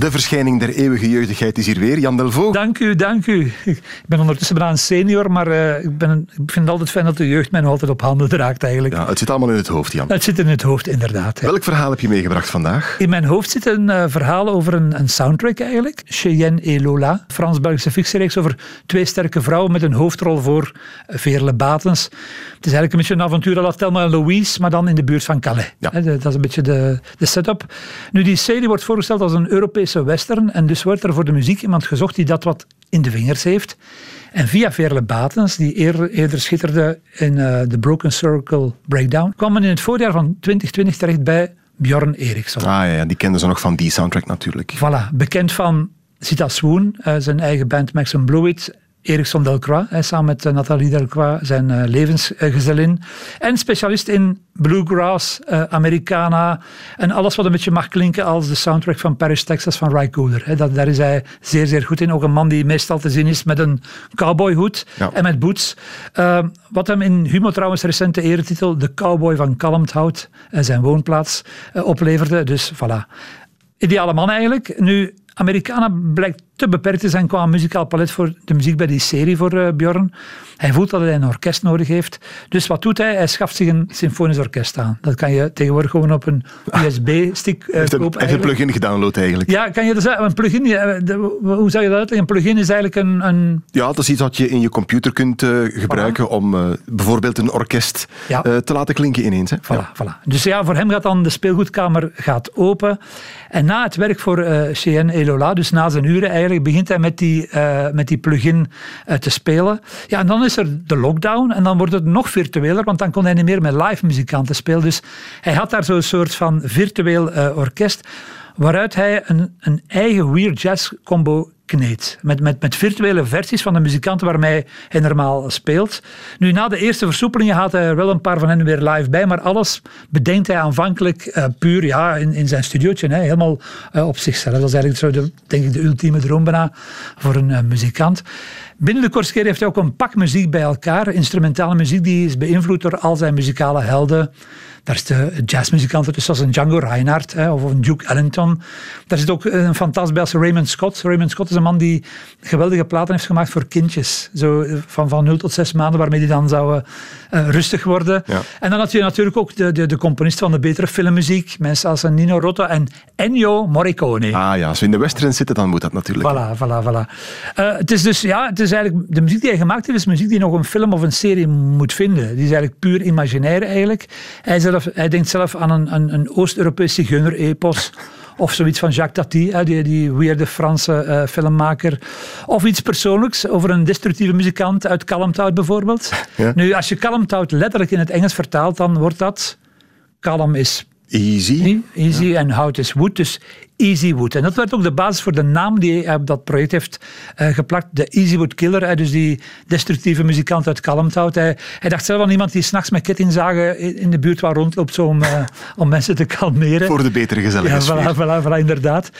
De verschijning der eeuwige jeugdigheid is hier weer. Jan Delvaux. Dank u, dank u. Ik ben ondertussen bijna een senior, maar uh, ik, ben, ik vind het altijd fijn dat de jeugd mij nog altijd op handen draagt eigenlijk. Ja, het zit allemaal in het hoofd, Jan. Het zit in het hoofd, inderdaad. Welk verhaal heb je meegebracht vandaag? In mijn hoofd zit een uh, verhaal over een, een, soundtrack eigenlijk. Cheyenne et Lola, Frans-Belgische fictiereeks over twee sterke vrouwen met een hoofdrol voor Veerle Batens. Het is eigenlijk een beetje een avontuur à la Thelma en Louise, maar dan in de buurt van Calais. Ja. Dat is een beetje de, de setup. Nu, die serie wordt voorgesteld als een Europese western en dus wordt er voor de muziek iemand gezocht die dat wat in de vingers heeft. En via Veerle Batens, die eerder, eerder schitterde in uh, The Broken Circle Breakdown, kwam men in het voorjaar van 2020 terecht bij Bjorn Eriksson. Ah ja, die kenden ze nog van die soundtrack natuurlijk. Voilà, bekend van Sita Swoon, uh, zijn eigen band Maxim Blueit Ericsson Delcroix, hè, samen met uh, Nathalie Delcroix, zijn uh, levensgezellin. En specialist in bluegrass, uh, Americana en alles wat een beetje mag klinken als de soundtrack van Paris, Texas van Ry Cooder. Hè. Dat, daar is hij zeer, zeer goed in. Ook een man die meestal te zien is met een cowboyhoed ja. en met boots. wat hem in Humo trouwens recente eretitel De Cowboy van Kalmthout, zijn woonplaats, opleverde. Dus voilà. Ideale man eigenlijk. Nu, Americana blijkt te beperkt te zijn qua muzikaal palet voor de muziek bij die serie voor uh, Bjorn. Hij voelt dat hij een orkest nodig heeft. Dus wat doet hij? Hij schaft zich een symfonisch orkest aan. Dat kan je tegenwoordig gewoon op een USB-stick uh, heeft kopen. Hij heeft een plugin gedownload eigenlijk. Ja, kan je zeggen? Een plugin, de, hoe zou je dat uitleggen? Een plugin is eigenlijk een, een... Ja, dat is iets wat je in je computer kunt uh, gebruiken voilà. om uh, bijvoorbeeld een orkest ja. te laten klinken ineens. Hè? Voilà, ja. voilà. Dus ja, voor hem gaat dan de speelgoedkamer gaat open. En na het werk voor Cheyenne Elola, dus na zijn uren eigenlijk, begint hij met die, met die plugin te spelen. Ja, en dan is er de lockdown en dan wordt het nog virtueler, want dan kon hij niet meer met live muzikanten spelen. Dus hij had daar zo'n soort van virtueel uh, orkest, waaruit hij een, een eigen weird jazz combo Met, met, met virtuele versies van de muzikanten waarmee hij normaal speelt. Nu, na de eerste versoepelingen had hij er wel een paar van hen weer live bij, maar alles bedenkt hij aanvankelijk uh, puur ja, in, in zijn studiootje, hè, helemaal uh, op zichzelf. Dat is eigenlijk zo de, denk ik de ultieme droom voor een uh, muzikant. Binnen de Corsica heeft hij ook een pak muziek bij elkaar. Instrumentale muziek die is beïnvloed door al zijn muzikale helden. Daar is de jazzmuzikanten tussen als een Django Reinhardt hè, of een Duke Ellington. Daar zit ook een fantastisch bij als Raymond Scott. Raymond Scott is een man die geweldige platen heeft gemaakt voor kindjes. Zo van, van 0 tot 6 maanden, waarmee die dan zouden uh, rustig worden. Ja. En dan had je natuurlijk ook de, de, de componist van de betere filmmuziek. Mensen als Nino Rota en Ennio Morricone. Ah ja, als we in de western zitten, dan moet dat natuurlijk. Voilà, voilà, voilà. Uh, het is dus, ja, het is eigenlijk, de muziek die hij gemaakt heeft, is muziek die nog een film of een serie moet vinden. Die is eigenlijk puur imaginair eigenlijk. Hij, zelf, hij denkt zelf aan een, een, een Oost-Europees zigeuner-epos. Of zoiets van Jacques Tati, die, die weirde Franse uh, filmmaker. Of iets persoonlijks over een destructieve muzikant uit Kalmthout bijvoorbeeld. Ja. Nu, als je Kalmthout letterlijk in het Engels vertaalt, dan wordt dat... Kalm is Easy. Easy en hout is wood, dus Easy Wood. En dat werd ook de basis voor de naam die hij op dat project heeft uh, geplakt. De Easy Wood Killer, hè, dus die destructieve muzikant uit Kalmthout. Hij, hij dacht zelf aan iemand die s'nachts met kettingzagen in de buurt waar rondloopt zo om, uh, om mensen te kalmeren. Voor de betere gezellige ja. Voilà, voilà, voilà, inderdaad.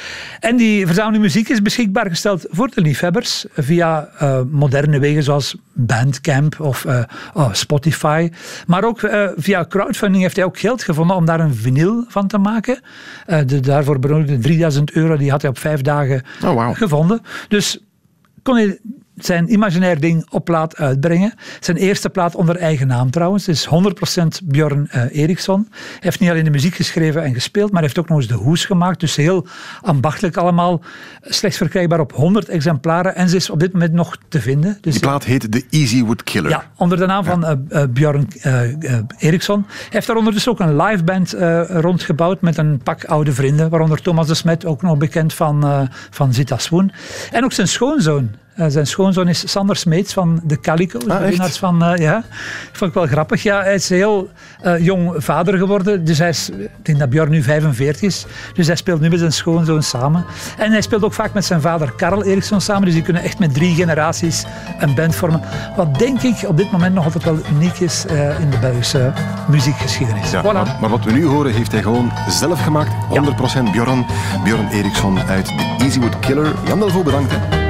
En die verzameling muziek is beschikbaar gesteld voor de liefhebbers via uh, moderne wegen zoals Bandcamp of oh, Spotify. Maar ook via crowdfunding heeft hij ook geld gevonden om daar een vinyl van te maken. de daarvoor benodigde 3000 euro, die had hij op vijf dagen oh, wow. gevonden. Dus kon hij zijn imaginair ding op plaat uitbrengen. Zijn eerste plaat onder eigen naam trouwens. Het is 100% Björn uh, Eriksson. Hij heeft niet alleen de muziek geschreven en gespeeld, maar heeft ook nog eens de hoes gemaakt. Dus heel ambachtelijk allemaal. Slechts verkrijgbaar op 100 exemplaren. En ze is op dit moment nog te vinden. Dus Die plaat heet The Easy Wood Killer. Ja, onder de naam ja. van uh, uh, Björn Eriksson. Hij heeft daar ondertussen ook een live band rondgebouwd met een pak oude vrienden. Waaronder Thomas de Smet, ook nog bekend van, van Zita Swoon. En ook zijn schoonzoon. Zijn schoonzoon is Sander Smeets van de Calico's. Ah, de winnaars van, eh, ja, vond ik wel grappig. Ja, hij is heel eh, jong vader geworden. Dus hij is, ik denk dat Björn nu 45 is. Dus hij speelt nu met zijn schoonzoon samen. En hij speelt ook vaak met zijn vader Karel Eriksson samen. Dus die kunnen echt met drie generaties een band vormen. Wat denk ik op dit moment nog altijd wel uniek is eh, in de Belgische muziekgeschiedenis. Ja, voilà. maar, maar wat we nu horen heeft hij gewoon zelf gemaakt. 100% Bjorn. Bjorn Eriksson uit The Easywood Killer. Jan Delvaux, bedankt. Hè.